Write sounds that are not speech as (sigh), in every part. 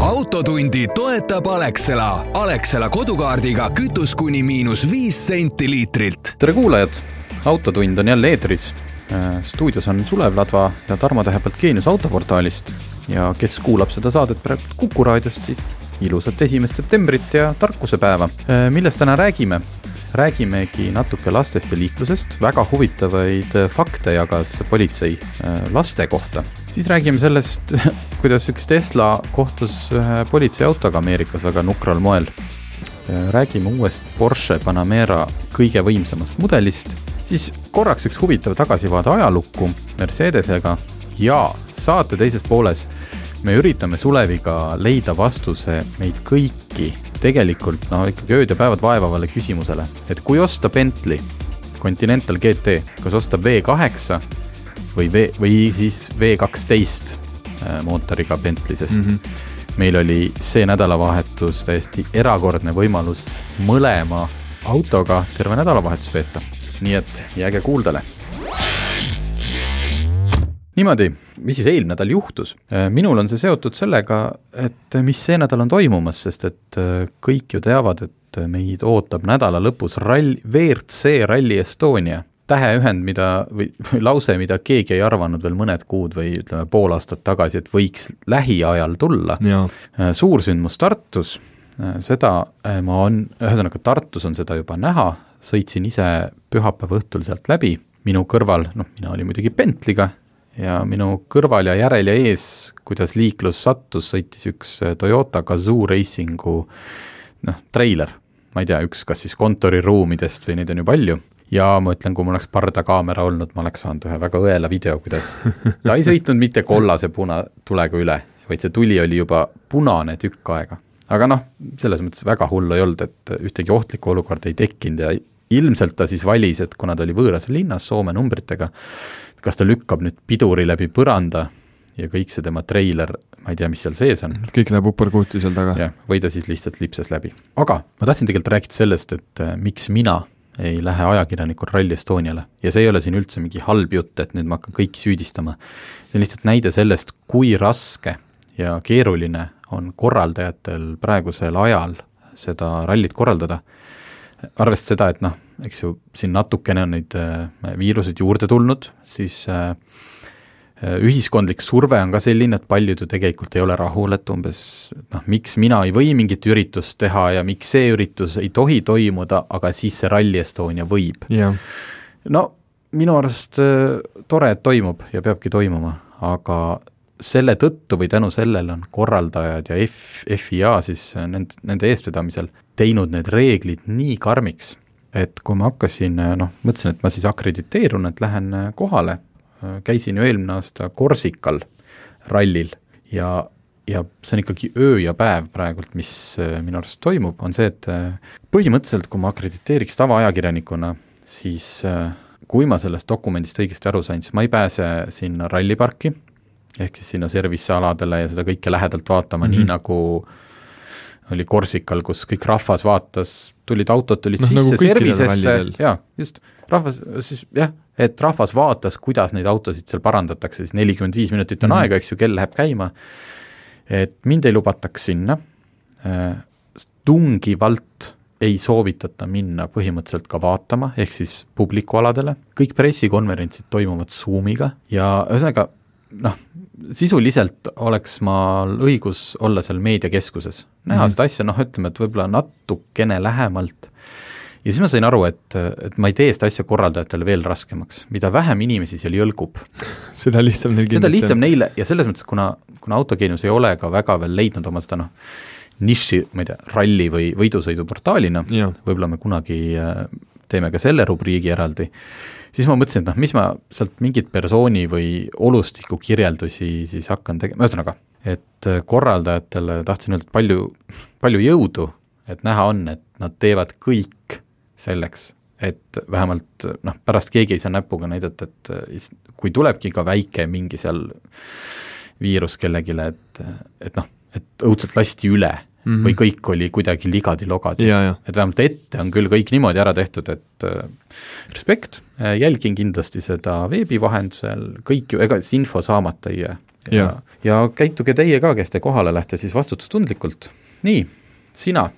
autotundi toetab Alexela. Alexela kodukaardiga kütus kuni miinus viis senti liitrilt. tere kuulajad, Autotund on jälle eetris. stuudios on Sulev Ladva ja Tarmo Tähepõld Geenius autoportaalist ja kes kuulab seda saadet praegu Kuku raadiost, ilusat esimest septembrit ja tarkusepäeva. millest täna räägime? Räägimegi natuke lastest ja liiklusest, väga huvitavaid fakte jagas politsei laste kohta. siis räägime sellest, (laughs) kuidas üks Tesla kohtus ühe politseiautoga Ameerikas väga nukral moel. räägime uuest Porsche Panamera kõige võimsamast mudelist, siis korraks üks huvitav tagasivaade ajalukku Mercedesega ja saate teises pooles me üritame Suleviga leida vastuse meid kõiki tegelikult no ikkagi ööd ja päevad vaevavale küsimusele, et kui osta Bentley Continental GT, kas osta V8 või V, või siis V12 äh, mootoriga Bentley, sest mm -hmm. meil oli see nädalavahetus täiesti erakordne võimalus mõlema autoga terve nädalavahetus veeta. nii et jääge kuuldele niimoodi, mis siis eelmine nädal juhtus? Äh, minul on see seotud sellega, et mis see nädal on toimumas, sest et äh, kõik ju teavad, et meid ootab nädala lõpus rall, WRC Rally Estonia. täheühend, mida, või, (laughs) või lause, mida keegi ei arvanud veel mõned kuud või ütleme, pool aastat tagasi, et võiks lähiajal tulla. Äh, suursündmus Tartus, seda ma on, ühesõnaga Tartus on seda juba näha, sõitsin ise pühapäeva õhtul sealt läbi, minu kõrval, noh, mina olin muidugi Bentley'ga, ja minu kõrval ja järel ja ees, kuidas liiklus sattus, sõitis üks äh, Toyota Gazoo Racingu noh, treiler. ma ei tea, üks kas siis kontoriruumidest või neid on ju palju, ja ma ütlen, kui mul oleks pardakaamera olnud, ma oleks saanud ühe väga õela video, kuidas ta ei sõitnud mitte kollase punatulega üle, vaid see tuli oli juba punane tükk aega. aga noh, selles mõttes väga hullu ei olnud, et ühtegi ohtlikku olukorda ei tekkinud ja ilmselt ta siis valis, et kuna ta oli võõras linnas Soome numbritega, kas ta lükkab nüüd piduri läbi põranda ja kõik see tema treiler, ma ei tea, mis seal sees on. kõik läheb uperkuuti seal taga. jah, või ta siis lihtsalt lipsas läbi. aga ma tahtsin tegelikult rääkida sellest, et äh, miks mina ei lähe ajakirjanikul Rally Estoniale ja see ei ole siin üldse mingi halb jutt, et nüüd ma hakkan kõiki süüdistama. see on lihtsalt näide sellest, kui raske ja keeruline on korraldajatel praegusel ajal seda rallit korraldada arvestades seda, et noh, eks ju, siin natukene on neid äh, viiruseid juurde tulnud, siis äh, äh, ühiskondlik surve on ka selline, et paljud ju tegelikult ei ole rahul, et umbes noh, miks mina ei või mingit üritust teha ja miks see üritus ei tohi toimuda, aga siis see Rally Estonia võib. Yeah.. no minu arust tore, et toimub ja peabki toimuma, aga selle tõttu või tänu sellele on korraldajad ja F, FIA siis nende, nende eestvedamisel teinud need reeglid nii karmiks, et kui ma hakkasin, noh, mõtlesin, et ma siis akrediteerun, et lähen kohale, käisin ju eelmine aasta Korsikal rallil ja, ja see on ikkagi öö ja päev praegult, mis minu arust toimub, on see, et põhimõtteliselt, kui ma akrediteeriks tavaajakirjanikuna, siis kui ma sellest dokumendist õigesti aru sain, siis ma ei pääse sinna ralliparki, ehk siis sinna servicealadele ja seda kõike lähedalt vaatama mm, -hmm. nii nagu oli Korsikal, kus kõik rahvas vaatas, tulid autod tulid no, sisse nagu servicesse, jaa, just, rahvas, siis jah, et rahvas vaatas, kuidas neid autosid seal parandatakse, siis nelikümmend viis minutit on mm -hmm. aega, eks ju, kell läheb käima, et mind ei lubataks sinna, äh, tungivalt ei soovitata minna põhimõtteliselt ka vaatama, ehk siis publikualadele, kõik pressikonverentsid toimuvad Zoomiga ja ühesõnaga noh, sisuliselt oleks mal õigus olla seal meediakeskuses, näha mm -hmm. seda asja, noh, ütleme, et võib-olla natukene lähemalt, ja siis ma sain aru, et, et ma ei tee seda asja korraldajatele veel raskemaks, mida vähem inimesi seal jõlgub (laughs) seda lihtsam neil kindlasti seda lihtsam neile ja selles mõttes, kuna, kuna autogeenius ei ole ka väga veel leidnud oma seda noh, niši, ma ei tea, ralli või võidusõiduportaalina, võib-olla me kunagi äh, teeme ka selle rubriigi eraldi, siis ma mõtlesin, et noh, mis ma sealt mingit persooni või olustiku kirjeldusi siis hakkan tegema, ühesõnaga, et äh, korraldajatele tahtsin öelda, et palju, palju jõudu, et näha on, et nad teevad kõik selleks, et vähemalt noh, pärast keegi ei saa näpuga näidata, et äh, kui tulebki ka väike mingi seal viirus kellelegi, et, et noh, et õudselt lasti üle mm -hmm. või kõik oli kuidagi ligadi-logadi. et vähemalt ette on küll kõik niimoodi ära tehtud, et äh, respekt, jälgin kindlasti seda veebi vahendusel, kõik ju, ega see info saamata ei jää. ja, ja, ja käituge teie ka, kes te kohale lähete, siis vastutustundlikult. nii, sina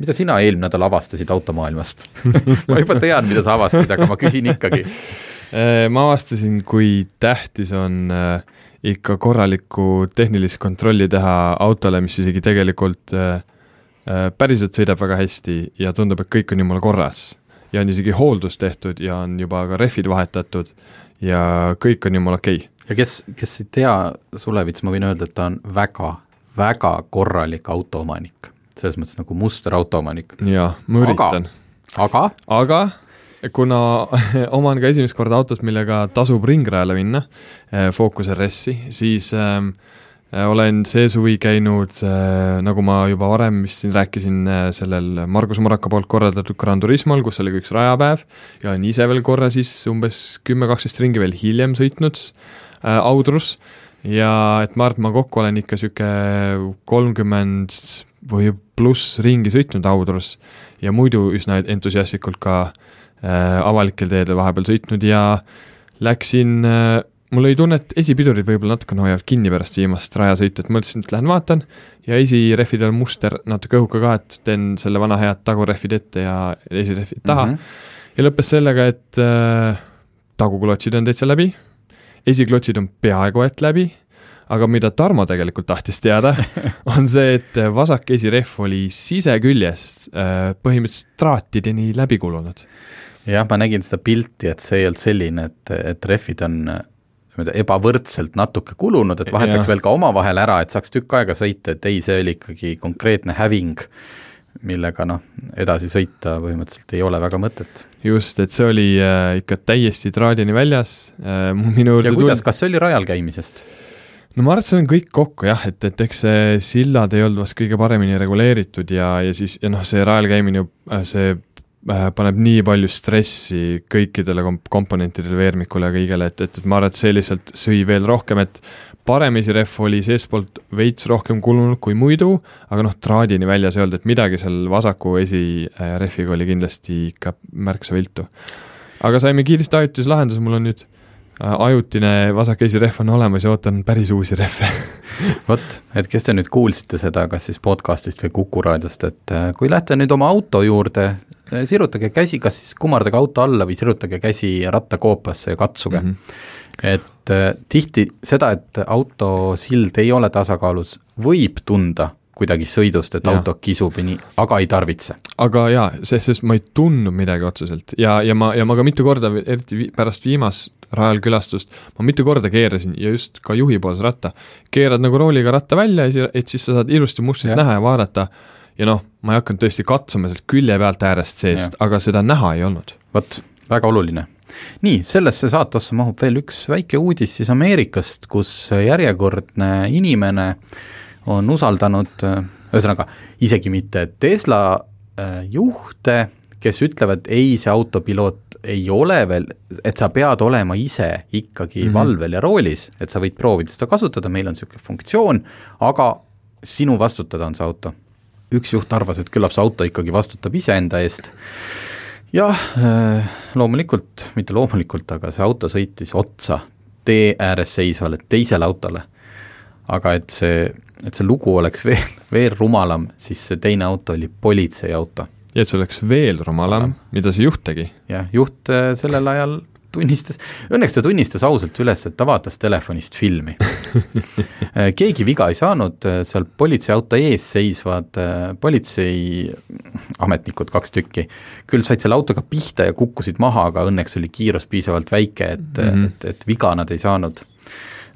mida sina eelmine nädal avastasid automaailmast (laughs) ma juba tean, mida sa avastasid, aga ma küsin ikkagi (laughs) äh, ma avastasin, kui tähtis on äh, ikka korralikku tehnilist kontrolli teha autole, mis isegi tegelikult äh, päriselt sõidab väga hästi ja tundub, et kõik on jumala korras. ja on isegi hooldus tehtud ja on juba ka rehvid vahetatud ja kõik on jumala okei okay.. ja kes, kes ei tea Sulevits, ma võin öelda, et ta on väga, väga korralik autoomanik selles mõttes nagu musterauto-omanik. jaa, ma üritan. aga? aga kuna (laughs) oman ka esimest korda autot, millega tasub ringrajale minna, eh, Focus RS-i, siis äh, olen see suvi käinud äh,, nagu ma juba varem vist siin rääkisin äh,, sellel Margus Maraka poolt korraldatud Gran Turismol, kus oli ka üks rajapäev ja olen ise veel korra siis umbes kümme-kaksteist ringi veel hiljem sõitnud äh, Audrus. Ja et ma arvan, et ma kokku olen ikka niisugune kolmkümmend või pluss ringi sõitnud Audrus. Ja muidu üsna entusiastlikult ka äh, avalikel teedel vahepeal sõitnud ja läksin äh,, mul oli tunne, et esipidurid võib-olla natukene hoiavad kinni pärast viimast rajasõitu, et mõtlesin, et lähen vaatan ja esirehvidel muster natuke õhuke ka, et teen selle vana head tagurehvid ette ja esirehvid taha mm. -hmm. ja lõppes sellega, et äh, taguklotsid on täitsa läbi, esiklotsid on peaaegu et läbi aga mida Tarmo tegelikult tahtis teada, (laughs) on see, et vasak esirehv oli siseküljest äh, põhimõtteliselt traatideni läbi kulunud. Jah, ma nägin seda pilti, et see ei olnud selline, et, et rehvid on ebavõrdselt natuke kulunud, et vahetaks ja. veel ka omavahel ära, et saaks tükk aega sõita, et ei, see oli ikkagi konkreetne häving, millega noh, edasi sõita põhimõtteliselt ei ole väga mõtet. just, et see oli äh, ikka täiesti traadini väljas äh,, minu ja kuidas, kas see oli rajal käimisest? no ma arvan, et see on kõik kokku jah, et, et eks see sillad ei olnud vast kõige paremini reguleeritud ja, ja siis, ja noh, see rajal käimine äh, see paneb nii palju stressi kõikidele komp-, komponentidele, veermikule ja kõigele, et, et, et ma arvan, et see lihtsalt sõi veel rohkem, et parem esirehv oli seestpoolt veits rohkem kulunud kui muidu, aga noh, traadini väljas ei olnud, et midagi seal vasaku esirehviga oli kindlasti ikka märksa viltu. aga saime kiiresti ajutise lahenduse, mul on nüüd Äh, ajutine vasak esirehv on olemas ja ootan päris uusi rehve (laughs) vot, et kes te nüüd kuulsite seda, kas siis podcast'ist või Kuku raadiost, et äh, kui lähete nüüd oma auto juurde, äh, sirutage käsi, kas siis kummardage auto alla või sirutage käsi rattakoopasse ja katsuge mm. -hmm. et äh, tihti seda, et autosild ei ole tasakaalus, võib tunda kuidagi sõidust, et ja. auto kisub ja nii, aga ei tarvitse. aga jaa, sest, sest ma ei tundnud midagi otseselt ja, ja ma, ja ma ka mitu korda, eriti pärast viimast rajal külastust, ma mitu korda keerasin ja just ka juhipoolse ratta, keerad nagu rooliga ratta välja, et siis sa saad ilusti mustrit näha ja vaadata ja noh, ma ei hakanud tõesti katsuma sealt külje pealt äärest seest, aga seda näha ei olnud. vot, väga oluline nii, sellesse saatesse mahub veel üks väike uudis siis Ameerikast, kus järjekordne inimene on usaldanud, ühesõnaga isegi mitte Tesla äh, juhte, kes ütlevad, ei, see autopiloot ei ole veel, et sa pead olema ise ikkagi mm -hmm. valvel ja roolis, et sa võid proovida seda kasutada, meil on niisugune funktsioon, aga sinu vastutada on see auto. Üks juht arvas, et küllap see auto ikkagi vastutab iseenda eest, jah, äh, loomulikult, mitte loomulikult, aga see auto sõitis otsa tee ääres seisvale teisele autole. aga et see et see lugu oleks veel, veel rumalam, siis see teine auto oli politseiauto. ja et see oleks veel rumalam, mida see juht tegi? jah, juht äh, sellel ajal tunnistas, õnneks ta tunnistas ausalt üles, et ta vaatas telefonist filmi äh, (laughs) keegi viga ei saanud, äh, seal politseiauto ees seisvad politseiametnikud, kaks tükki, küll said selle autoga pihta ja kukkusid maha, aga õnneks oli kiirus piisavalt väike, et mm, -hmm. et, et viga nad ei saanud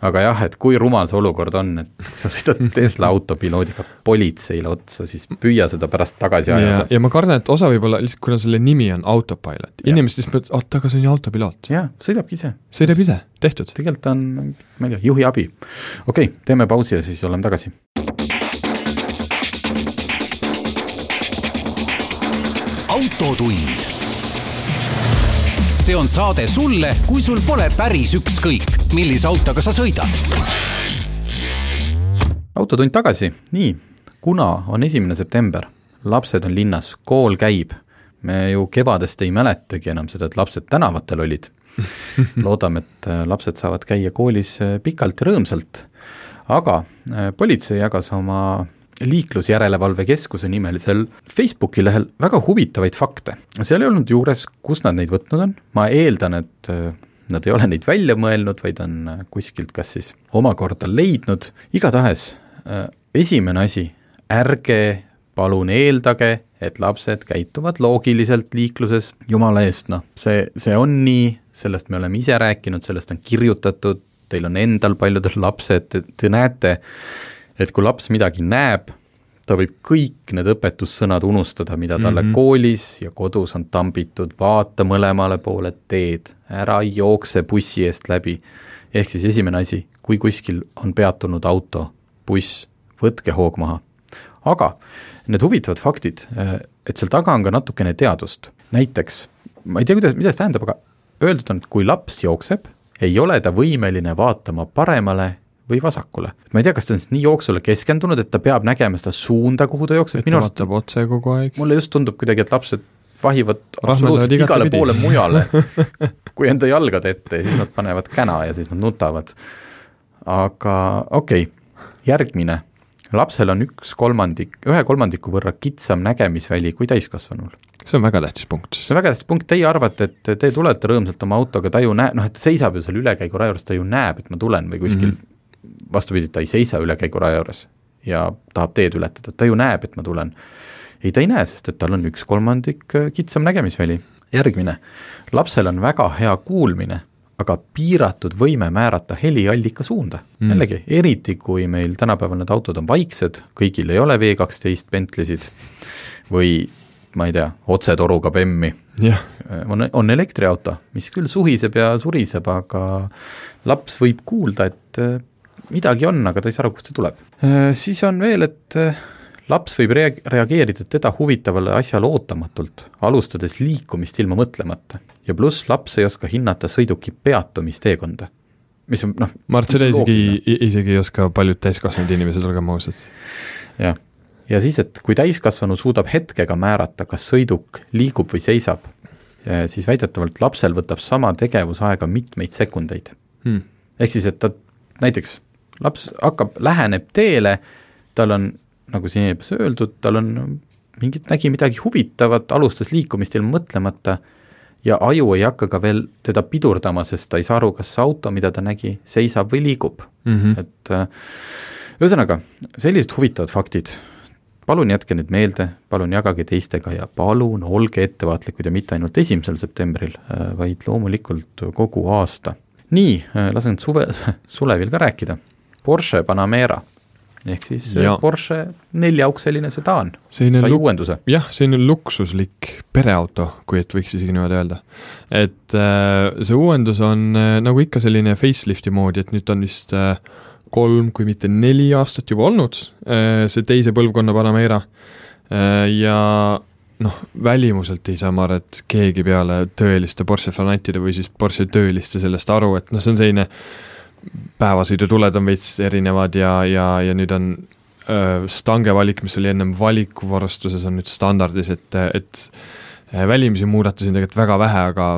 aga jah, et kui rumal see olukord on, et sa sõidad (laughs) Tesla autopiloodiga politseile otsa, siis püüa seda pärast tagasi ajada. ja ma kardan, et osa võib olla lihtsalt, kuna selle nimi on autopilot, inimesed lihtsalt mõtlevad, oot, aga see on ju autopiloot. jaa, sõidabki ise. sõidab ise, tehtud. tegelikult on, ma ei tea, juhi abi. okei okay,, teeme pausi ja siis oleme tagasi. autotund see on saade sulle, kui sul pole päris ükskõik, millise autoga sa sõidad. autotund tagasi, nii, kuna on esimene september, lapsed on linnas, kool käib, me ju kevadest ei mäletagi enam seda, et lapsed tänavatel olid. (laughs) loodame, et äh, lapsed saavad käia koolis äh, pikalt ja rõõmsalt. aga äh, politsei jagas oma liiklusjärelevalve keskuse nimelisel Facebooki lehel väga huvitavaid fakte. seal ei olnud juures, kust nad neid võtnud on, ma eeldan, et äh, nad ei ole neid välja mõelnud, vaid on äh, kuskilt kas siis omakorda leidnud, igatahes äh, esimene asi, ärge palun eeldage, et lapsed käituvad loogiliselt liikluses, jumala eest, noh, see, see on nii, sellest me oleme ise rääkinud, sellest on kirjutatud, teil on endal paljudel lapsed, te näete, et kui laps midagi näeb, ta võib kõik need õpetussõnad unustada, mida talle mm -hmm. koolis ja kodus on tambitud, vaata mõlemale poole teed, ära jookse bussi eest läbi. ehk siis esimene asi, kui kuskil on peatunud auto, buss, võtke hoog maha. aga need huvitavad faktid, et seal taga on ka natukene teadust, näiteks ma ei tea, kuidas, mida see tähendab, aga öeldud on, et kui laps jookseb, ei ole ta võimeline vaatama paremale või vasakule. ma ei tea, kas ta on siis nii jooksule keskendunud, et ta peab nägema seda suunda, kuhu ta jookseb, minu arust vaatab otse kogu aeg. mulle just tundub kuidagi, et lapsed vahivad absoluutselt igale pidi. poole mujale (laughs) kui enda jalgade ette ja siis nad panevad käna ja siis nad nutavad. aga okei okay., järgmine. lapsel on üks kolmandik, ühe kolmandiku võrra kitsam nägemisväli kui täiskasvanul see on väga tähtis punkt. see on väga tähtis punkt, teie arvate, et te tulete rõõmsalt oma autoga, ta ju näe-, noh, et ta seisab ju seal ülekäiguraja juures, ta ju näeb, et ma tulen või kuskil mm -hmm vastupidi, ta ei seisa ülekäiguraja juures ja tahab teed ületada, ta ju näeb, et ma tulen. ei, ta ei näe, sest et tal on üks kolmandik äh, kitsam nägemisväli. järgmine, lapsel on väga hea kuulmine, aga piiratud võime määrata heliallika suunda mm.. jällegi, eriti kui meil tänapäeval need autod on vaiksed, kõigil ei ole V kaksteist Bentleysid või ma ei tea, otsetoruga BEM-i. Äh, on, on elektriauto, mis küll suhiseb ja suriseb, aga laps võib kuulda, et äh, midagi on, aga ta ei saa aru, kust see tuleb. Äh, siis on veel, et äh, laps võib rea-, reageerida teda huvitavale asjale ootamatult, alustades liikumist ilma mõtlemata. ja pluss laps ei oska hinnata sõiduki peatumisteekonda, mis on noh ma arvan, et seda isegi, isegi ei oska paljud täiskasvanud inimesed, olgem ausad. jah, ja siis, et kui täiskasvanu suudab hetkega määrata, kas sõiduk liigub või seisab, siis väidetavalt lapsel võtab sama tegevus aega mitmeid sekundeid hmm.. ehk siis, et ta näiteks laps hakkab, läheneb teele, tal on, nagu siin ees öeldud, tal on mingit, nägi midagi huvitavat, alustas liikumist ilma mõtlemata ja aju ei hakka ka veel teda pidurdama, sest ta ei saa aru, kas see auto, mida ta nägi, seisab või liigub mm. -hmm. et äh, ühesõnaga, sellised huvitavad faktid, palun jätke need meelde, palun jagage teistega ja palun olge ettevaatlikud ja mitte ainult esimesel septembril, äh, vaid loomulikult kogu aasta. nii, äh, lasen suve, (laughs) Sulevil ka rääkida Porsche Panamera ehk siis äh, ja. Porsche neljaukseline sedaan sai uuenduse. jah, selline luksuslik pereauto, kui et võiks isegi niimoodi öelda. et äh, see uuendus on äh, nagu ikka selline facelifti moodi, et nüüd on vist äh, kolm, kui mitte neli aastat juba olnud äh, see teise põlvkonna Panamera äh, ja noh, välimuselt ei saa ma arvan, et keegi peale tõeliste Porsche fanatide või siis Porsche tööliste sellest aru, et noh, see on selline äh, päevasõidutuled on veits erinevad ja, ja, ja nüüd on öö, stange valik, mis oli ennem valikuvarustuses, on nüüd standardis, et, et välimisi muudatusi on tegelikult väga vähe, aga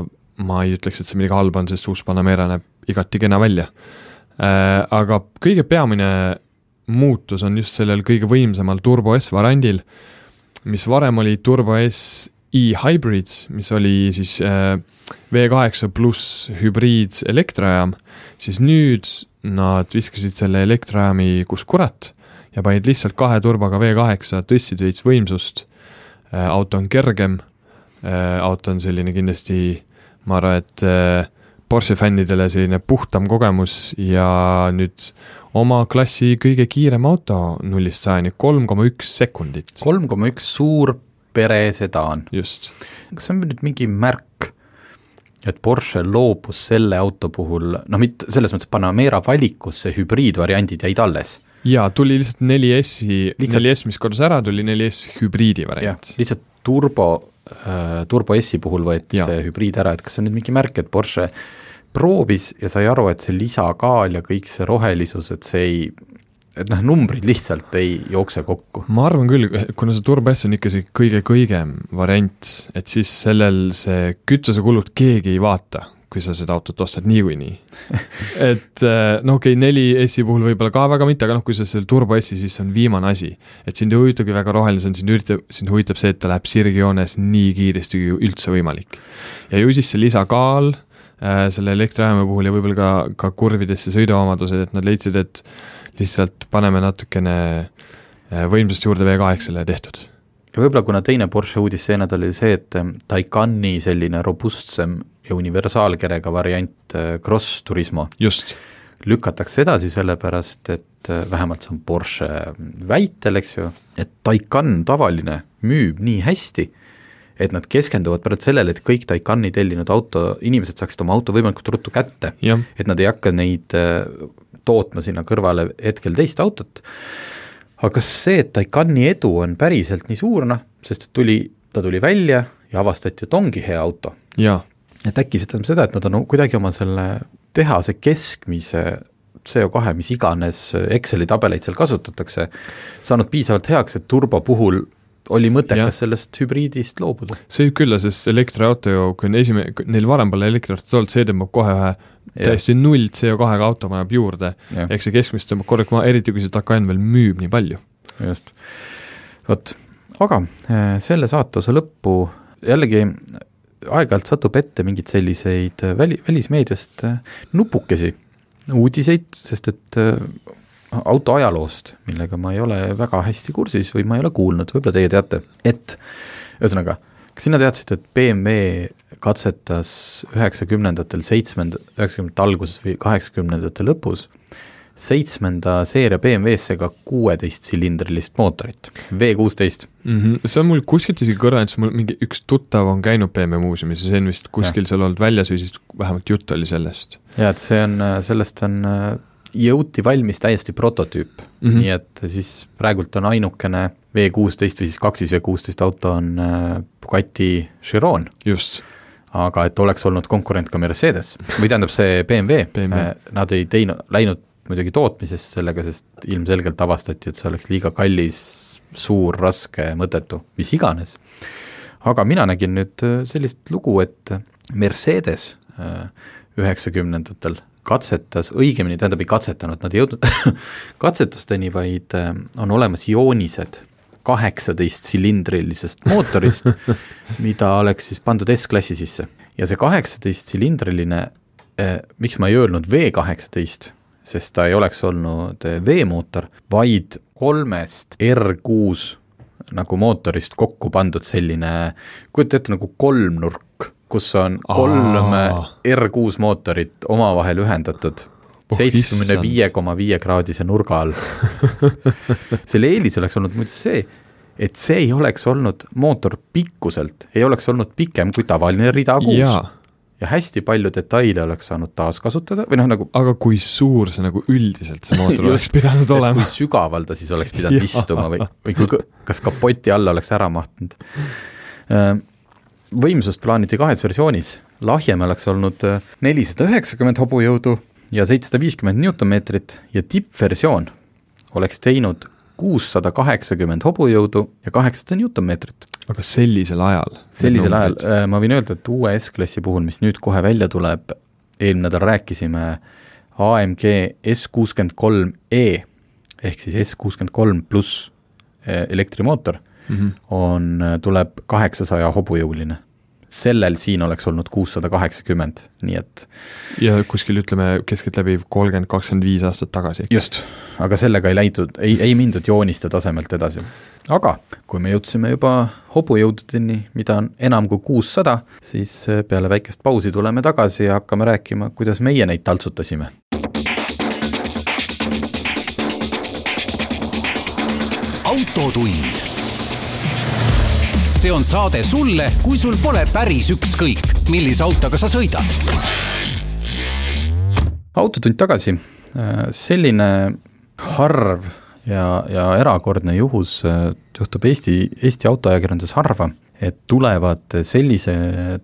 ma ei ütleks, et see midagi halba on, sest uus Panamera näeb igati kena välja. Aga kõige peamine muutus on just sellel kõige võimsamal Turbo S variandil, mis varem oli Turbo S e-hybrid, mis oli siis V8 pluss hübriid elektrijaam siis nüüd nad viskasid selle elektrijaami kus kurat ja panid lihtsalt kahe turbaga V8, tõstsid veits võimsust, äh, auto on kergem, äh, auto on selline kindlasti, ma arvan, et äh, Porsche fännidele selline puhtam kogemus ja nüüd oma klassi kõige kiirem auto nullist sajani, kolm koma üks sekundit. kolm koma üks suur peresedaan. just. kas see on nüüd mingi märk et Porsche loobus selle auto puhul, noh, mitte selles mõttes Panamera valikusse hübriidvariandid jäid alles. jaa, tuli lihtsalt 4S-i, 4S, mis kadus ära, tuli 4S hübriidi variant. lihtsalt turbo äh, Turbo S-i puhul võeti Jaa. see hübriid ära, et kas see on nüüd mingi märk, et Porsche proovis ja sai aru, et see lisakaal ja kõik see rohelisus, et see ei, et noh, numbrid lihtsalt ei jookse kokku. ma arvan küll, kuna see Turbo S on ikka see kõige kõigem variant, et siis sellel see kütusekulud keegi ei vaata, kui sa seda autot ostad niikuinii. (laughs) et äh, no okei okay,, neli S-i puhul võib-olla ka väga mitte, aga noh, kui sa selle Turbo S-i, siis see on viimane asi. et sind ei huvitagi väga roheline, see on sind üritab, sind huvitab see, et ta läheb sirgjoones nii kiiresti kui üldse võimalik. ja ju siis see lisakaal äh, selle elektriajama puhul ja võib-olla ka, ka kurvidesse sõiduomadused, et nad leidsid, et lihtsalt paneme natukene äh, võimsust juurde V8-le ja tehtud. ja võib-olla kuna teine Porsche uudis see nädal oli see, et ähm, Taycani selline robustsem ja universaalkerega variant äh, Cross Turismo just, lükatakse edasi, sellepärast et äh, vähemalt see on Porsche väitel, eks ju, et Taycan tavaline müüb nii hästi, et nad keskenduvad praegu sellele, et kõik Taycani tellinud auto, inimesed saaksid oma auto võimalikult ruttu kätte. et nad ei hakka neid äh, tootma sinna kõrvale hetkel teist autot, aga see, et Taycani edu on päriselt nii suur, noh, sest et tuli, ta tuli välja ja avastati, et ongi hea auto. et äkki see tähendab seda, et nad on kuidagi oma selle tehase keskmise CO2, mis iganes Exceli tabeleid seal kasutatakse, saanud piisavalt heaks, et turbo puhul oli mõttekas sellest hübriidist loobuda. see võib küll, sest elektriauto ju, kui on esimene, neil varem pole elektriautot olnud, see tõmbab kohe ühe täiesti null CO2-ga auto paneb juurde, ehk see keskmist tõmbab korralikult maha, eriti kui see Taycan veel müüb nii palju. just, vot, aga äh, selle saate osa lõppu jällegi aeg-ajalt satub ette mingeid selliseid väli, välismeediast äh, nupukesi uudiseid, sest et äh, auto ajaloost, millega ma ei ole väga hästi kursis või ma ei ole kuulnud, võib-olla teie teate, et ühesõnaga, kas sina teadsid, et BMW katsetas üheksakümnendatel, seitsmenda, üheksakümnendate alguses või kaheksakümnendate lõpus seitsmenda seeria BMW-sse ka kuueteistsilindrilist mootorit, V kuusteist. mm. -hmm. see on mul kuskilt isegi kõrvanud, sest mul mingi üks tuttav on käinud BMW muuseumis ja see on vist kuskil seal olnud väljas või siis vähemalt jutt oli sellest. ja et see on, sellest on jõuti valmis täiesti prototüüp mm. -hmm. nii et siis praegult on ainukene V kuusteist või siis kaksis V kuusteist auto on äh, Bugatti Chiron, just, aga et oleks olnud konkurent ka Mercedes või tähendab see BMW, BMW. äh, nad ei teinud, läinud muidugi tootmisest sellega, sest ilmselgelt avastati, et see oleks liiga kallis, suur, raske, mõttetu, mis iganes. aga mina nägin nüüd äh, sellist lugu, et Mercedes üheksakümnendatel katsetas, õigemini tähendab ei katsetanud, nad ei jõudnud (laughs) katsetusteni, vaid äh, on olemas joonised kaheksateistsilindrilisest mootorist, (laughs) mida oleks siis pandud S-klassi sisse. ja see kaheksateistsilindriline eh,, miks ma ei öelnud V kaheksateist, sest ta ei oleks olnud eh, V-mootor, vaid kolmest R6 nagu mootorist kokku pandud selline, kujuta ette nagu kolmnurk, kus on kolm Aa. R6 mootorit omavahel ühendatud Oh, seitsmekümne viie koma viie kraadise nurga all. (laughs) selle eelis oleks olnud muide see, et see ei oleks olnud mootor pikkuselt, ei oleks olnud pikem kui tavaline rida kuus ja hästi palju detaile oleks saanud taaskasutada või noh, nagu aga kui suur see nagu üldiselt see mootor (laughs) oleks pidanud olema kui sügaval ta siis oleks pidanud (laughs) istuma või, või kui, kas kapoti alla oleks ära mahtunud. Võimsust plaaniti kahes versioonis, lahjem oleks olnud äh, nelisada üheksakümmend hobujõudu ja seitsesada viiskümmend newtonmeetrit ja tippversioon oleks teinud kuussada kaheksakümmend hobujõudu ja kaheksasada newtonmeetrit. aga sellisel ajal? sellisel ajal äh, ma võin öelda, et uue S-klassi puhul, mis nüüd kohe välja tuleb, eelmine nädal rääkisime AMG S kuuskümmend kolm E ehk siis S kuuskümmend kolm pluss eh, elektrimootor mm -hmm. on, tuleb kaheksasaja hobujõuline. sellel siin oleks olnud kuussada kaheksakümmend, nii et ja kuskil ütleme keskeltläbi kolmkümmend, kakskümmend viis aastat tagasi. just, aga sellega ei läinud, ei, ei mindud jooniste tasemelt edasi. aga kui me jõudsime juba hobujõududeni, mida on enam kui kuussada, siis eh, peale väikest pausi tuleme tagasi ja hakkame rääkima, kuidas meie neid taltsutasime. autotund. See on saade sulle, kui sul pole päris ükskõik, millise autoga sa sõidad. autotund tagasi, selline harv ja, ja erakordne juhus äh, juhtub Eesti, Eesti autoajakirjanduses harva, et tulevad sellise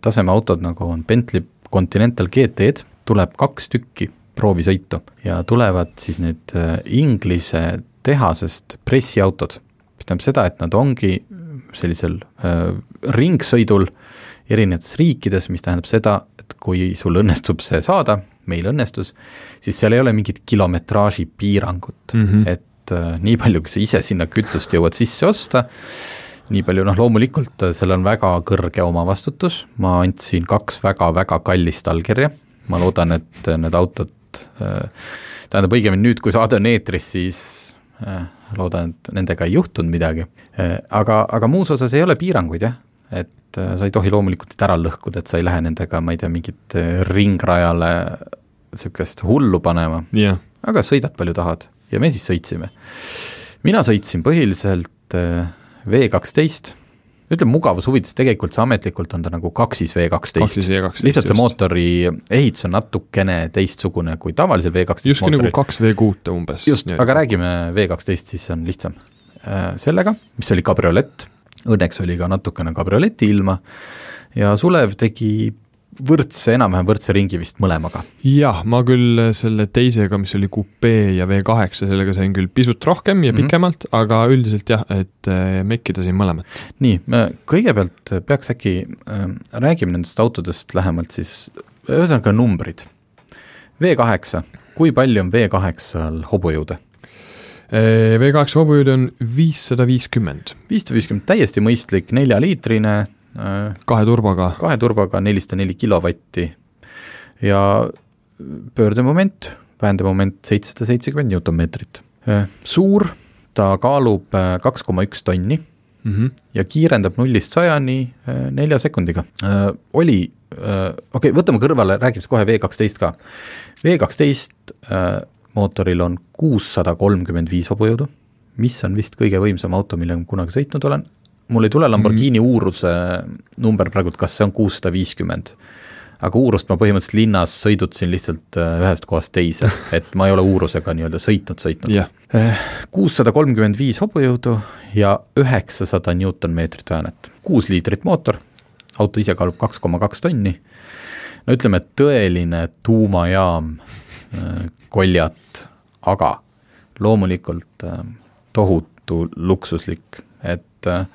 taseme autod, nagu on Bentley Continental GT-d, tuleb kaks tükki proovisõitu ja tulevad siis need äh, Inglise tehasest pressiautod, mis tähendab seda, et nad ongi sellisel äh, ringsõidul erinevates riikides, mis tähendab seda, et kui sul õnnestub see saada, meil õnnestus, siis seal ei ole mingit kilometraaži piirangut. Mm, -hmm. et äh, nii palju, kui sa ise sinna kütust jõuad sisse osta, nii palju, noh loomulikult äh, seal on väga kõrge omavastutus, ma andsin kaks väga-väga kallist allkirja, ma loodan, et äh, need autod äh,, tähendab õigemini nüüd, kui saade on eetris, siis loodan, et nendega ei juhtunud midagi. Äh,, aga, aga muus osas ei ole piiranguid jah, et äh, sa ei tohi loomulikult ära lõhkuda, et sa ei lähe nendega, ma ei tea, mingit äh, ringrajale niisugust hullu panema. Jah, aga sõidad palju tahad. Ja me siis sõitsime. mina sõitsin põhiliselt äh, V kaksteist, ütleme mugavuse huvides, tegelikult see ametlikult on ta nagu kaksis V kaksteist. lihtsalt see mootori ehitus on natukene teistsugune kui tavalisel V kaksteist justkui nagu kaks V kuute umbes. just, aga räägime V kaksteist, siis see on lihtsam. sellega, mis oli kabriolett, õnneks oli ka natukene kabrioleti ilma ja Sulev tegi võrdse, enam-vähem võrdse ringi vist mõlemaga. jah, ma küll selle teisega, mis oli kupee ja V8, sellega sain küll pisut rohkem ja Mhm. pikemalt mm, -hmm. aga üldiselt jah, et äh, mekkidasin mõlemat. nii, kõigepealt peaks äkki äh,, räägime nendest autodest lähemalt siis, ühesõnaga numbrid. V8, kui palju on V8-l hobujõude? V8 hobujõud on viissada viiskümmend, viissada viiskümmend, täiesti mõistlik neljaliitrine kahe turboga, kahe turbaga nelisada neli kilovatti ja pöördemoment, väändemoment seitsesada seitsekümmend newtonmeetrit. suur, ta kaalub äh, kaks koma üks tonni mm. -hmm. ja kiirendab nullist sajani äh, nelja sekundiga. oli, okei okay,, võtame kõrvale, räägime kohe V kaksteist ka. V kaksteist mootoril on kuussada kolmkümmend viis hobujõudu, mis on vist kõige võimsam auto, millega ma kunagi sõitnud olen. Mul ei tule Lamborghini mm. uuruse number praegu, kas see on kuussada viiskümmend. aga uurust ma põhimõtteliselt linnas sõidutasin lihtsalt äh, ühest kohast teise, (laughs) et ma ei ole uurusega nii-öelda sõitnud, sõitnud. jah, kuussada kolmkümmend viis hobujõudu ja üheksasada Newton-meetrit väänet. kuus liitrit mootor, auto ise kaalub kaks koma kaks tonni, no ütleme, et tõeline tuumajaam äh, koljat, aga loomulikult äh, tohutu luksuslik, et äh,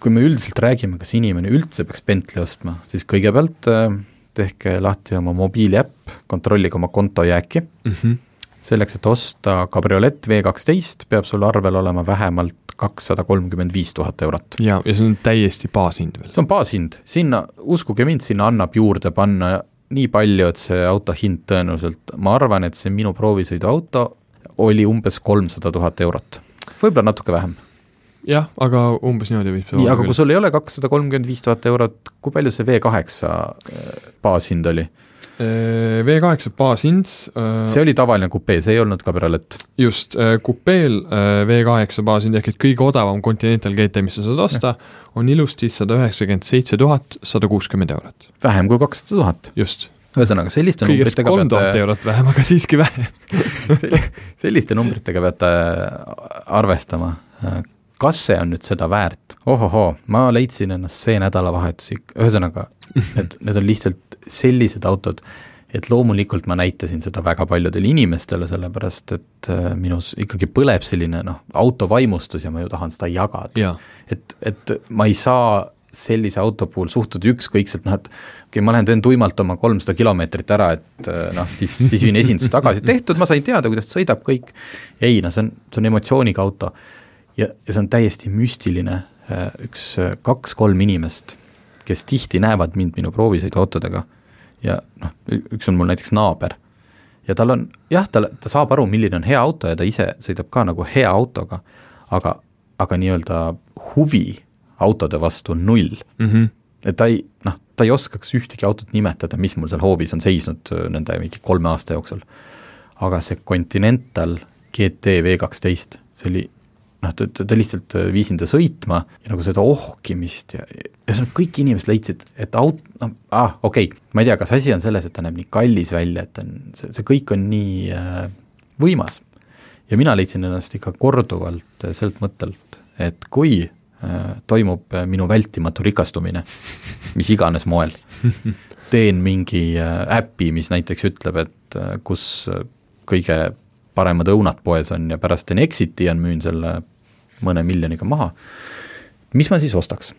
kui me üldiselt räägime, kas inimene üldse peaks Bentley ostma, siis kõigepealt äh, tehke lahti oma mobiiliäpp, kontrollige oma kontojääki mm. -hmm. selleks, et osta kabriolett V kaksteist, peab sul arvel olema vähemalt kakssada kolmkümmend viis tuhat eurot. ja, ja see on täiesti baashind veel. see on baashind, sinna, uskuge mind, sinna annab juurde panna nii palju, et see auto hind tõenäoliselt, ma arvan, et see minu proovisõiduauto oli umbes kolmsada tuhat eurot, võib-olla natuke vähem. jah, aga umbes niimoodi võib see nii, aga kui sul ei ole kakssada kolmkümmend viis tuhat eurot, kui palju see V kaheksa äh, baashind oli? V8 baashind, see oli tavaline kupee, see ei olnud kabriolett. just, kupeel äh, V8 baashind ehk et kõige odavam Continental GT, mis sa saad osta, on ilusti sada üheksakümmend seitse tuhat sada kuuskümmend eurot, vähem kui kakssada tuhat, just. ühesõnaga selliste kõigest kolm tuhat eurot vähem, aga siiski vähem. (laughs) selliste numbritega peate arvestama. Kas see on nüüd seda väärt? ohohoo, ma leidsin ennast see nädalavahetus ikka, ühesõnaga, need, need on lihtsalt sellised autod, et loomulikult ma näitasin seda väga paljudele inimestele, sellepärast et äh, minus ikkagi põleb selline noh, autovaimustus ja ma ju tahan seda jagada et, et ma ei saa sellise auto puhul suhtuda ükskõikselt, noh et okei okay,, ma lähen teen tuimalt oma kolmsada kilomeetrit ära, et äh, noh, siis, siis viin esinduse tagasi, tehtud, ma sain teada, kuidas sõidab, kõik. ei no see on, see on emotsiooniga auto ja, ja see on täiesti müstiline, üks kaks-kolm inimest, kes tihti näevad mind minu proovisõiduautodega ja noh, üks on mul näiteks naaber ja tal on, jah, tal, ta saab aru, milline on hea auto ja ta ise sõidab ka nagu hea autoga, aga, aga nii-öelda huvi autode vastu on null mm. -hmm. et ta ei, noh, ta ei oskaks ühtegi autot nimetada, mis mul seal hoovis on seisnud äh, nende mingi kolme aasta jooksul. aga see Continental GT V kaksteist, see oli noh, ta, ta, ta lihtsalt äh, viisin ta sõitma ja nagu seda ohkimist ja, ja see kõik inimesed leidsid, et aut-, noh, ah, okei okay., ma ei tea, kas asi on selles, et ta näeb nii kallis välja, et ta on, see, see kõik on nii äh, võimas. ja mina leidsin ennast ikka korduvalt äh, sellelt mõttelt, et kui äh, toimub äh, minu vältimatu rikastumine, mis iganes moel, (laughs) teen mingi äpi, mis näiteks ütleb, et kus kõige paremad õunad poes on ja pärast teen exit'i ja müün selle mõne miljoniga maha, mis ma siis ostaks?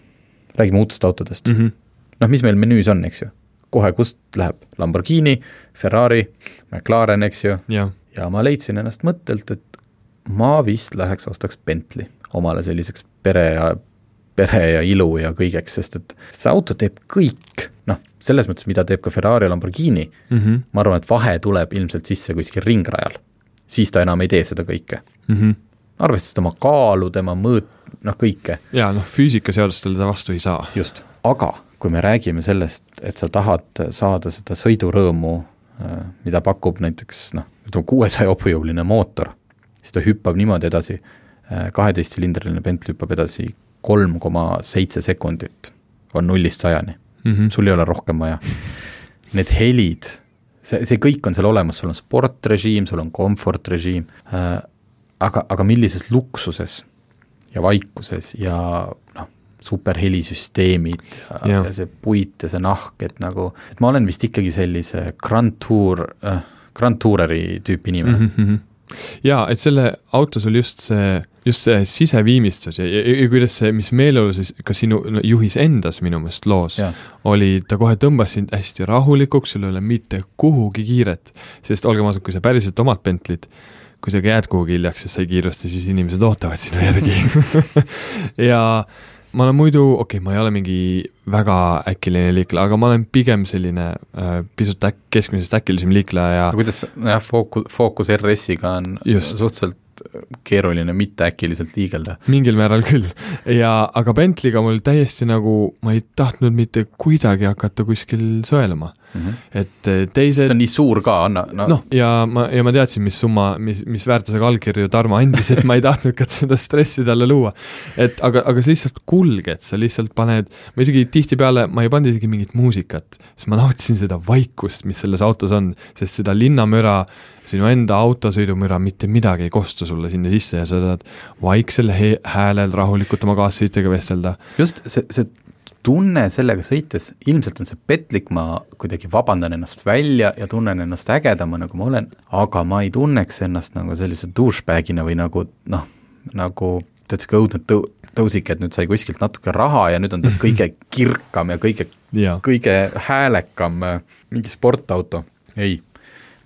räägime uutest autodest mm. -hmm. noh, mis meil menüüs on, eks ju, kohe kust läheb Lamborghini, Ferrari, McLaren, eks ju, jah, ja ma leidsin ennast mõttelt, et ma vist läheks ostaks Bentley omale selliseks pere ja, pere ja ilu ja kõigeks, sest et see auto teeb kõik, noh, selles mõttes, mida teeb ka Ferrari ja Lamborghini mm, Mhm. ma arvan, et vahe tuleb ilmselt sisse kuskil ringrajal. siis ta enam ei tee seda kõike. Mhm. Arvestades tema kaalu, tema mõõt, noh kõike, ja noh, füüsikaseadustele ta vastu ei saa. just, aga kui me räägime sellest, et sa tahad saada seda sõidurõõmu, mida pakub näiteks noh, ütleme kuuesaja hobujõuline mootor, siis ta hüppab niimoodi edasi, kaheteistsülindraline Bentley hüppab edasi kolm koma seitse sekundit, on nullist sajani Mm -hmm. sul ei ole rohkem vaja. Need helid, see, see kõik on seal olemas, sul on sportrežiim, sul on komfortrežiim äh,, aga, aga millises luksuses ja vaikuses ja noh, superhelisüsteemid ja, Jah. ja see puit ja see nahk, et nagu, et ma olen vist ikkagi sellise Grand Tour äh,, Grand Toureri tüüpi inimene mm. -hmm. jaa, et selle autos oli just see, just see siseviimistlus ja, ja, ja kuidas see, mis meeleolu siis ka sinu no, juhis endas minu meelest loos Jah. oli, ta kohe tõmbas sind hästi rahulikuks, sul ei ole mitte kuhugi kiiret, sest olgem ausad, kui sa päriselt omad Bentley'd, kui sa jääd kuhugi hiljaks, sest sa ei kiirusta, siis inimesed ootavad sinu järgi. (laughs) Ja ma olen muidu, okei okay,, ma ei ole mingi väga äkiline liikleja, aga ma olen pigem selline äh, pisut äk-, keskmisest äkilisem liikleja ja kuidas jah, Focus, Focus RS-iga on Just. suhteliselt keeruline mitte äkiliselt liigelda. Mingil määral küll. Ja, aga Bentley'ga mul täiesti nagu, ma ei tahtnud mitte kuidagi hakata kuskil sõeluma mm. -hmm. et eh, teised ta on nii suur ka, anna, no, noh, ja ma, ja ma teadsin, mis summa, mis, mis väärtusega allkirju Tarmo andis, et ma ei tahtnud ka seda stressi talle luua. et aga, aga sa lihtsalt kulged, sa lihtsalt paned, ma isegi tihtipeale, ma ei pannud isegi mingit muusikat, sest ma nautisin seda vaikust, mis selles autos on, sest seda linnamüra, sinu enda autosõidumüra, mitte midagi ei kostu sulle sinna sisse ja sa saad vaiksel häälel rahulikult oma kaassõitjaga vestelda. just see, see tunne sellega sõites, ilmselt on see petlik, ma kuidagi vabandan ennast välja ja tunnen ennast ägedama, nagu ma olen, aga ma ei tunneks ennast nagu sellise douchebag'ina või nagu noh, nagu tead, sihuke õudne tõu-, tõusik, et nüüd sai kuskilt natuke raha ja nüüd on ta (laughs) kõige kirkam ja kõige kõige häälekam äh, mingi sportauto, ei.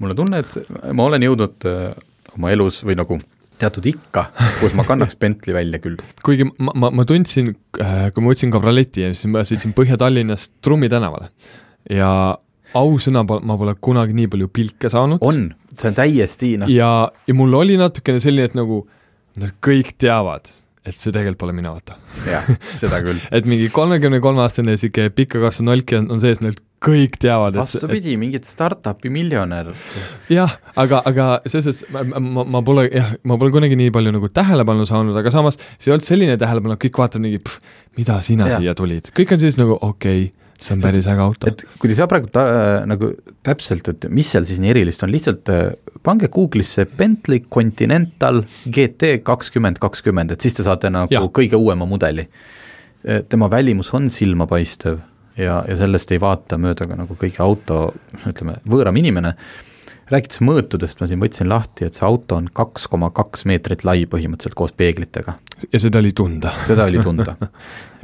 mul on tunne, et ma olen jõudnud äh, oma elus või nagu teatud ikka, kus ma kannaks Bentley välja küll. kuigi ma, ma, ma tundsin, kui ma võtsin kabrioleti ja siis ma sõitsin Põhja-Tallinnast Trummi tänavale ja ausõna, ma pole kunagi nii palju pilke saanud. on, see on täiesti noh, ja, ja mul oli natukene selline, et nagu nad kõik teavad, et see tegelikult pole mina, vaata. jah, seda küll. (laughs) et mingi kolmekümne kolme aastane sihuke pika kasvu nolki on, on sees, nad kõik teavad, vastupidi, mingid startup'i miljonär. jah, aga, aga selles suhtes ma, ma, ma pole jah, ma pole kunagi nii palju nagu tähelepanu saanud, aga samas see ei olnud selline tähelepanu, kõik vaatavad mingi, mida sina ja. siia tulid, kõik on siis nagu okei okay,, see on päris äge auto. et kui te ei saa praegu ta, nagu täpselt, et mis seal siis nii erilist on, lihtsalt äh, pange Google'isse Bentley Continental GT kakskümmend kakskümmend, et siis te saate nagu Jah. kõige uuema mudeli. tema välimus on silmapaistev ja, ja sellest ei vaata mööda ka nagu kõigi auto, ütleme, võõram inimene, rääkides mõõtudest, ma siin võtsin lahti, et see auto on kaks koma kaks meetrit lai põhimõtteliselt koos peeglitega, ja seda oli tunda. seda oli (laughs) tunda.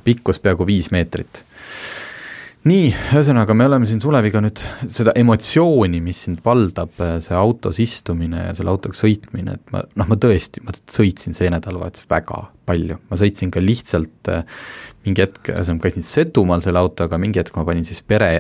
pikkus peaaegu viis meetrit nii, ühesõnaga me oleme siin Suleviga nüüd seda emotsiooni, mis sind valdab, see autos istumine ja selle autoga sõitmine, et ma noh, ma tõesti, ma sõitsin see nädalavahetus väga palju, ma sõitsin ka lihtsalt äh, mingi hetk, ühesõnaga käisin Setumaal selle autoga, mingi hetk ma panin siis pere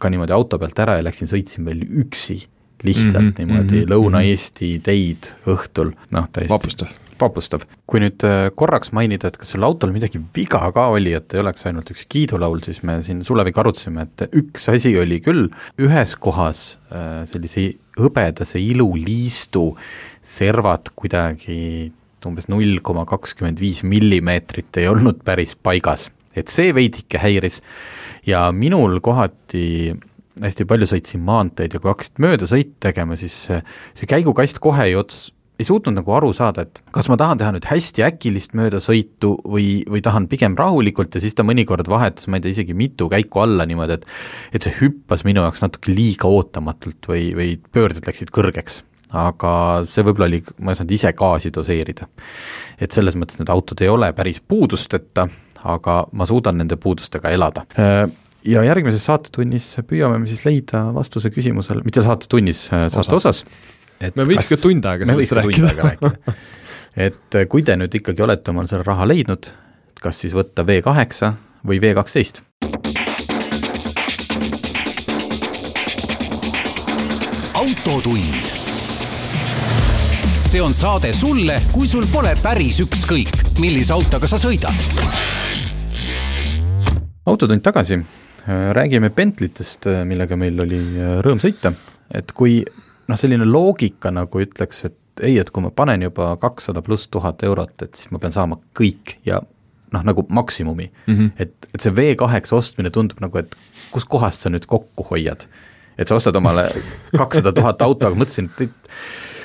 ka niimoodi auto pealt ära ja läksin, sõitsin veel üksi lihtsalt mm Mhm, -hmm, niimoodi mm mhm, -hmm, Lõuna-Eesti teid õhtul, noh täiesti vapustav. vapustav. kui nüüd äh, korraks mainida, et kas sellel autol midagi viga ka oli, et ei oleks ainult üks kiidulaul, siis me siin Suleviga arutasime, et üks asi oli küll, ühes kohas äh, sellise hõbedase iluliistu servad kuidagi umbes null koma kakskümmend viis millimeetrit ei olnud päris paigas, et see veidike häiris ja minul kohati hästi palju sõitsin maanteid ja kui hakkasid möödasõite tegema, siis see käigukast kohe ei ots-, ei suutnud nagu aru saada, et kas ma tahan teha nüüd hästi äkilist möödasõitu või, või tahan pigem rahulikult ja siis ta mõnikord vahetas, ma ei tea, isegi mitu käiku alla niimoodi, et et see hüppas minu jaoks natuke liiga ootamatult või, või pöörded läksid kõrgeks. aga see võib-olla oli, ma ei saanud ise gaasi doseerida. et selles mõttes need autod ei ole päris puudusteta, aga ma suudan nende puudustega elada ja järgmises saatetunnis püüame me siis leida vastuse küsimusele, mitte saatetunnis, saate osas, et me võiks ka tund aega sellest rääkida. (laughs) et äh, kui te nüüd ikkagi olete omal selle raha leidnud, kas siis võtta V kaheksa või V kaksteist? autotund. see on saade sulle, kui sul pole päris ükskõik, millise autoga sa sõidad. autotund tagasi, räägime Bentleytest, millega meil oli äh, rõõm sõita, et kui noh, selline loogika nagu ütleks, et ei, et kui ma panen juba kakssada pluss tuhat eurot, et siis ma pean saama kõik ja noh, nagu maksimumi mm. -hmm. et, et see V8 ostmine tundub nagu, et kuskohast sa nüüd kokku hoiad. et sa ostad omale (laughs) kakssada tuhat auto, aga mõtlesin, et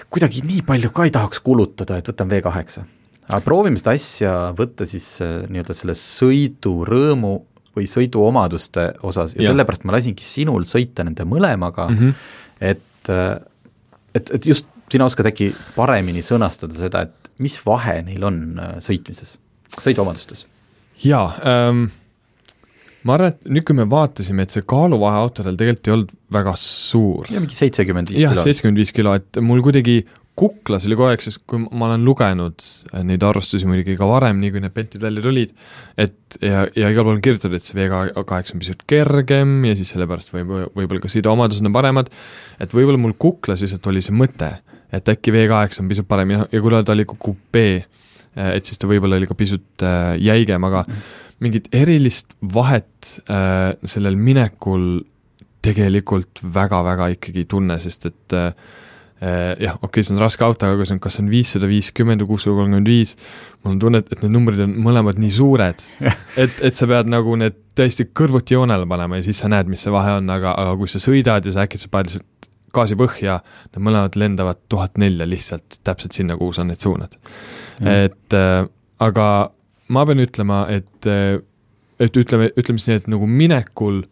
kuidagi nii palju ka ei tahaks kulutada, et võtan V8. aga proovime seda asja võtta siis äh, nii-öelda selle sõidurõõmu või sõiduomaduste osas ja, ja. sellepärast ma lasingi sinul sõita nende mõlemaga mm, -hmm. et äh, et, et just sina oskad äkki paremini sõnastada seda, et mis vahe neil on äh, sõitmises, sõiduomadustes? jaa ähm,, ma arvan, et nüüd, kui me vaatasime, et see kaaluvahe autodel tegelikult ei olnud väga suur. ja mingi seitsekümmend viis kilo. jah, seitsekümmend viis kilo, et mul kuidagi kuklas oli kogu aeg, sest kui ma olen lugenud äh, neid arvustusi muidugi ka varem, nii kui need Bentid välja tulid, et ja, ja igal pool on kirjutatud, et see V8 on pisut kergem ja siis sellepärast võib, võib-olla ka sõiduomadused on paremad, et võib-olla mul kuklas lihtsalt oli see mõte, et äkki V8 on pisut parem ja, ja kuna ta oli ka kupee, äh, et siis ta võib-olla oli ka pisut äh, jäigem, aga mingit erilist vahet äh, sellel minekul tegelikult väga-väga ikkagi ei tunne, sest et Äh, jah, okei okay,, see on raske auto, aga see on, kas see on viissada viiskümmend või kuussada kolmkümmend viis, mul on tunne, et need numbrid on mõlemad nii suured, et, et sa pead nagu need täiesti kõrvuti joonele panema ja siis sa näed, mis see vahe on, aga, aga kui sa sõidad ja sa äkitselt paned lihtsalt gaasi põhja, need mõlemad lendavad tuhat nelja lihtsalt täpselt sinna, kuhu sa need suunad. et äh, aga ma pean ütlema, et, äh, et ütleme, ütleme siis nii, et nagu minekul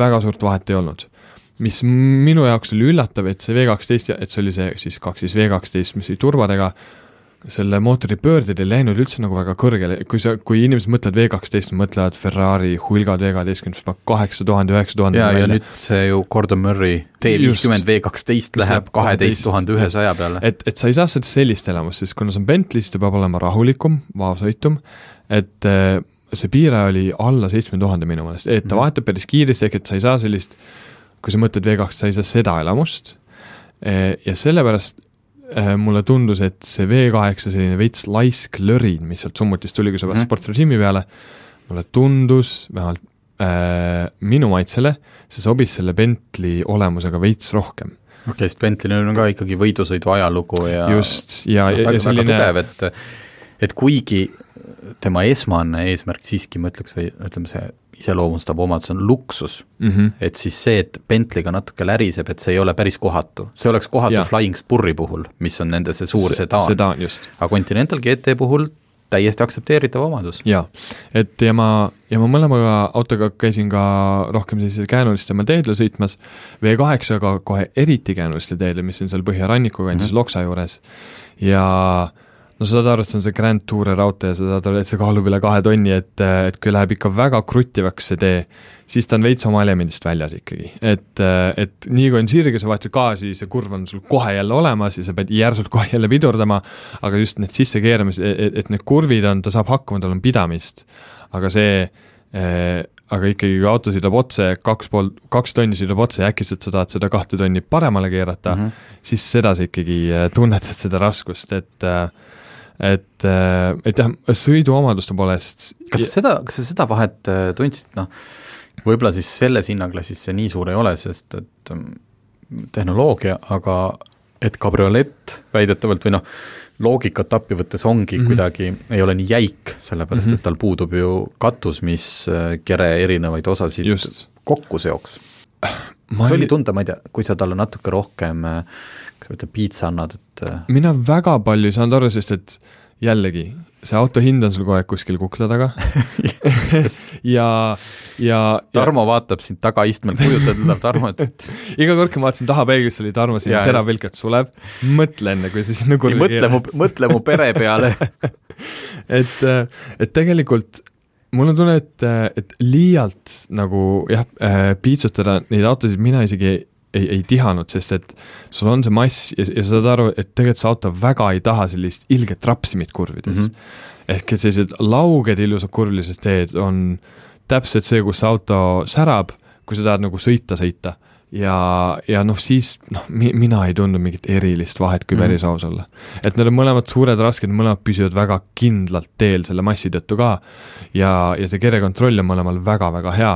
väga suurt vahet ei olnud mis minu jaoks oli üllatav, et see V12, et see oli see siis kaks siis V12, mis oli turbadega, selle mootori pöörded ei läinud üldse nagu väga kõrgele, kui sa, kui inimesed mõtlevad V12, mõtlevad Ferrari hulgad V12, mis paneb kaheksa tuhande, üheksa tuhande ja, ja nüüd see ju Gordon Murray T50 V12 läheb kaheteist. tuhande ühesaja peale. et, et sa ei saa seda sellist elamust, sest kuna see on Bentley, siis ta peab olema rahulikum, vaoshoitum, et äh, see piire oli alla seitsme tuhande minu meelest, et ta mm. vahetab päris kiiresti, ehk et sa ei saa sellist kui sa mõtled V2, sa ei saa seda elamust eh, ja sellepärast eh, mulle tundus, et see V8 selline veits laisk lõrin, mis sealt summutist tuli, kui sa vaatasid mm. sportrežiimi peale, mulle tundus vähemalt äh, minu maitsele, see sobis selle Bentley olemusega veits rohkem okei okay,, sest Bentley'l on ka ikkagi võidusõidu ajalugu ja just, ja, ja, ja selline tugev, et et kuigi tema esmane eesmärk siiski, ma ütleks, või ütleme, see iseloomustav omadus on luksus mm, -hmm. et siis see, et Bentley'ga natuke läriseb, et see ei ole päris kohatu. see oleks kohatu ja. Flying Spurri puhul, mis on nende see suur sedaan, sedaan. aga Continental GT puhul täiesti aktsepteeritav omadus. jaa, et ja ma, ja ma mõlemaga autoga käisin ka rohkem sellise käänulistema teedel sõitmas, V8-ga kohe eriti käänuliste teedel, mis on seal Põhjaranniku kandis mm -hmm. Loksa juures ja äh, no sa saad aru, et see on see Grand Touri raudtee, sa saad aru, et see kaalub üle kahe tonni, et, et kui läheb ikka väga kruttivaks see tee, siis ta on veits oma elemendist väljas ikkagi, et, et nii kui on sirge, sa vahetad gaasi, see kurv on sul kohe jälle olemas ja sa pead järsult kohe jälle pidurdama, aga just need sissekeeramised, et, et need kurvid on, ta saab hakkama, tal on pidamist, aga see äh, aga ikkagi, kui auto sõidab otse, kaks pool, kaks tonni sõidab otse ja äkitselt sa tahad seda kahte tonni paremale keerata mm, -hmm. siis seda sa ikkagi tunnetad, seda raskust, et äh, et, äh, et jah, sõiduomaduste poolest kas sa seda, kas sa seda vahet äh, tundsid, noh, võib-olla siis selles hinnaklassis see nii suur ei ole, sest et ähm, tehnoloogia, aga et kabriolett väidetavalt või noh, loogikat appi võttes ongi mm -hmm. kuidagi, ei ole nii jäik, sellepärast mm -hmm. et tal puudub ju katus, mis äh, kere erinevaid osasid Just. kokku seoks. see oli tunda, ma ei tea, kui sa talle natuke rohkem kas sa võtad piitsa annad, et äh, mina väga palju ei saanud aru, sest et jällegi, see auto hind on sul kogu aeg kuskil kukla taga. (laughs) Ja, ja Tarmo vaatab sind tagaistmel, kujutad endale Tarmo, et (laughs) iga kord, kui ma vaatasin taha peeglisse, oli Tarmo siin et Sulev, mõtle enne, kui sa sinna kurvi mõtle mu, mõtle mu pere peale. (laughs) Et, et tegelikult mul on tunne, et, et liialt nagu jah, piitsutada neid autosid mina isegi ei, ei, tihanud, sest et sul on see mass ja, ja sa saad aru, et tegelikult see auto väga ei taha sellist ilget rapsimit kurvides mm. -hmm. ehk et sellised lauged ilusad kurvilised teed on täpselt see, kus see auto särab, kui sa tahad nagu sõita, sõita ja, ja noh, siis noh mi,, mina ei tundnud mingit erilist vahet, kui päris mm. aus olla. et need on mõlemad suured, rasked, mõlemad püsivad väga kindlalt teel selle massi tõttu ka ja, ja see kerekontroll on mõlemal väga-väga hea.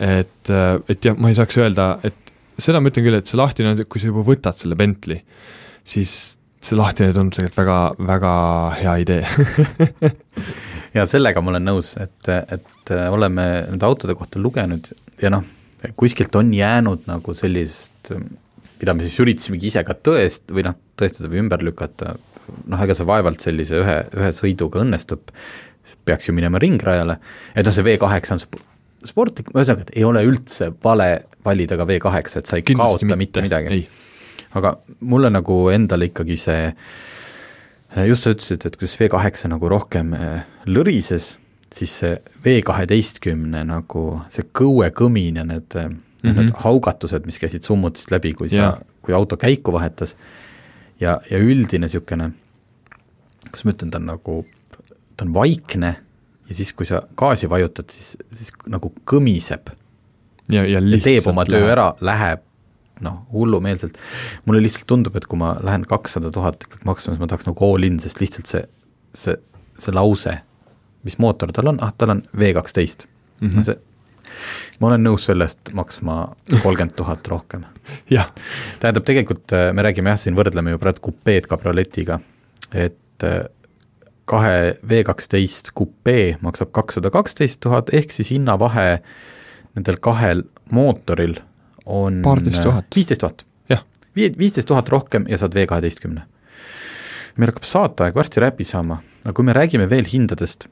et, et jah, ma ei saaks öelda, et seda ma ütlen küll, et see lahtine kui sa juba võtad selle Bentley, siis see lahtine tundub tegelikult väga, väga hea idee. (laughs) Ja sellega ma olen nõus, et, et oleme nende autode kohta lugenud ja noh kuskilt on jäänud nagu sellist, mida me siis üritasimegi ise ka tõest- või noh, tõestada või ümber lükata, noh, ega see vaevalt sellise ühe, ühe sõiduga õnnestub, peaks ju minema ringrajale, et noh, see V8 on sp-, sportlik, ühesõnaga, et ei ole üldse vale valida ka V8, et sa ei Kindlasti kaota mitte, mitte midagi. aga mulle nagu endale ikkagi see, just sa ütlesid, et kuidas V8 nagu rohkem eh, lõrises siis see V kaheteistkümne nagu see kõuekõmin ja need mm, -hmm. need haugatused, mis käisid summutist läbi, kui sa, kui auto käiku vahetas, ja, ja üldine niisugune, kuidas ma ütlen, ta on nagu, ta on vaikne ja siis, kui sa gaasi vajutad, siis, siis nagu kõmiseb. Ja, ja, ja teeb oma töö läheb. ära, läheb noh, hullumeelselt. mulle lihtsalt tundub, et kui ma lähen kakssada tuhat ikkagi maksma, siis ma tahaks nagu all in, sest lihtsalt see, see, see lause mis mootor tal on, ah, tal on V kaksteist mm. -hmm. no see, ma olen nõus sellest maksma kolmkümmend tuhat rohkem. (laughs) jah. tähendab, tegelikult äh, me räägime jah, siin võrdleme ju praegu kupeed kabrioletiga, et äh, kahe V kaksteist kupee maksab kakssada kaksteist tuhat, ehk siis hinnavahe nendel kahel mootoril on paarteist tuhat. viisteist tuhat. jah. viisteist tuhat rohkem ja saad V kaheteistkümne. meil hakkab saateaeg varsti läbi saama, aga kui me räägime veel hindadest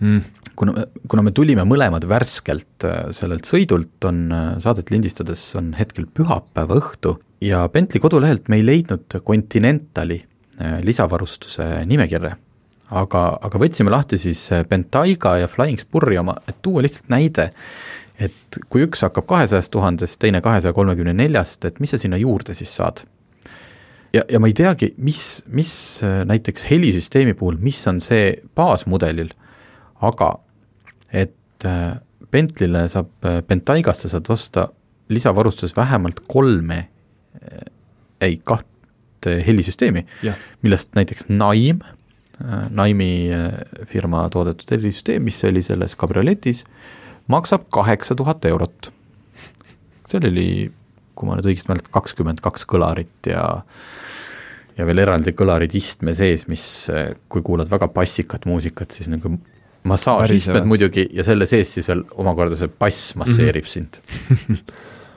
mm.. kuna, kuna me tulime mõlemad värskelt äh, sellelt sõidult, on äh, saadet lindistades, on hetkel pühapäeva õhtu ja Bentley kodulehelt me ei leidnud Continentali äh, lisavarustuse nimekirja. aga, aga võtsime lahti siis Bentayga ja Flying Spurri oma, et tuua lihtsalt näide, et kui üks hakkab kahesajast tuhandest, teine kahesaja kolmekümne neljast, et mis sa sinna juurde siis saad? Ja, ja ma ei teagi, mis, mis näiteks helisüsteemi puhul, mis on see baasmudelil aga et äh, Bentley'le saab, äh, Bentaygasse saad osta lisavarustuses vähemalt kolme, äh, ei, kahte helisüsteemi, millest näiteks Naim, Naimi firma toodetud helisüsteem, mis oli selles kabrioletis, maksab kaheksa tuhat eurot. seal oli, kui ma nüüd õigesti mäletan, kakskümmend kaks kõlarit ja ja veel eraldi kõlarid istme sees, mis kui kuulad väga bassikat muusikat, siis nagu massaažistmed muidugi ja selle sees siis veel omakorda see bass masseerib -hmm. sind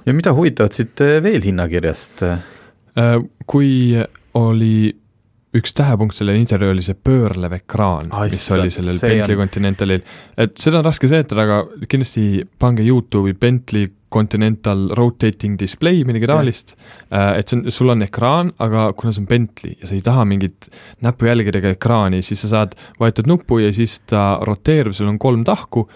ja mida huvitavat siit veel hinnakirjast? Äh, kui oli üks tähepunkt sellel intervjuul oli see pöörlev ekraan, mis oli sellel Bentley on... Continentalil, et seda on raske seletada, aga kindlasti pange Youtube'i Bentley Continental rotating display, midagi taolist, äh, et see on, sul on ekraan, aga kuna see on Bentley ja sa ei taha mingit näpujälgedega ekraani, siis sa saad, vajutad nuppu ja siis ta roteerub, sul on kolm tahku,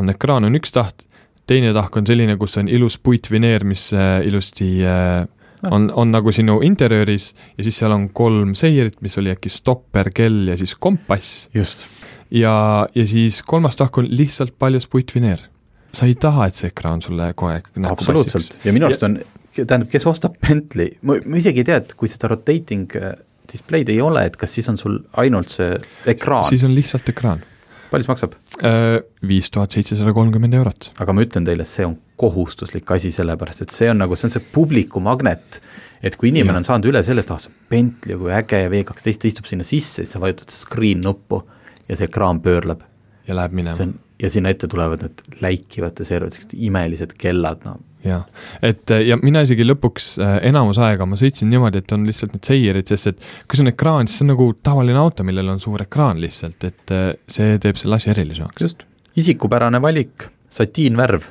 on ekraan on üks taht, teine tahk on selline, kus on ilus puitvineer, mis äh, ilusti äh, on, on nagu sinu interjööris ja siis seal on kolm seirit, mis oli äkki stopper, kell ja siis kompass. just. ja, ja siis kolmas tahk on lihtsalt paljas puitvineer sa ei taha, et see ekraan sulle kogu aeg näkku absoluutselt, ja minu arust on, tähendab, kes ostab Bentley, ma, ma isegi ei tea, et kui seda rotating äh, display'd ei ole, et kas siis on sul ainult see ekraan? siis on lihtsalt ekraan. palju see maksab? Äh, viis tuhat seitsesada kolmkümmend eurot. aga ma ütlen teile, see on kohustuslik asi, sellepärast et see on nagu, see on see publiku magnet, et kui inimene ja. on saanud üle sellest, ah see Bentley, kui äge ja V12 istub sinna sisse, siis sa vajutad screen nuppu ja see ekraan pöörleb. ja läheb minema. ja sinna ette tulevad need läikivad servad, sellised imelised kellad, no jah, et ja mina isegi lõpuks äh, enamus aega ma sõitsin niimoodi, et on lihtsalt need seierid, sest et kui see on ekraan, siis see on nagu tavaline auto, millel on suur ekraan lihtsalt, et äh, see teeb selle asja erilisemaks. just, isikupärane valik, satiinvärv,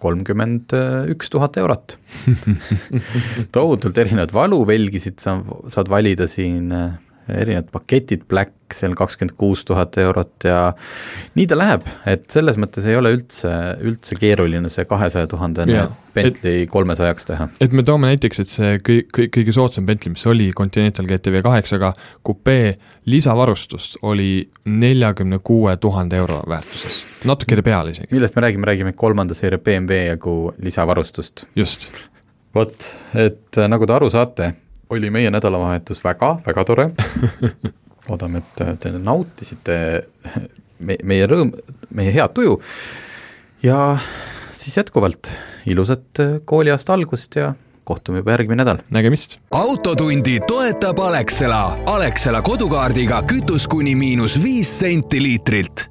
kolmkümmend üks tuhat eurot. (laughs) Tohutult erinevaid valuvälgisid sa saad valida siin äh, erinevad paketid, Black, see on kakskümmend kuus tuhat eurot ja nii ta läheb, et selles mõttes ei ole üldse, üldse keeruline see kahesaja tuhandene Bentley kolmesajaks teha. et me toome näiteks, et see kõi-, kõi-, kõige soodsam Bentley, mis oli Continental GTV kaheksaga, kupee lisavarustus oli neljakümne kuue tuhande euro väärtuses, natukene peale isegi. millest me räägime, räägime kolmanda seeria BMW jagu lisavarustust. just. vot, et nagu te aru saate, oli meie nädalavahetus väga, väga tore (laughs) loodame, et te nautisite me, meie rõõm, meie head tuju ja siis jätkuvalt ilusat kooliaasta algust ja kohtume juba järgmine nädal. nägemist! autotundi toetab Alexela, Alexela kodukaardiga kütus kuni miinus viis senti liitrilt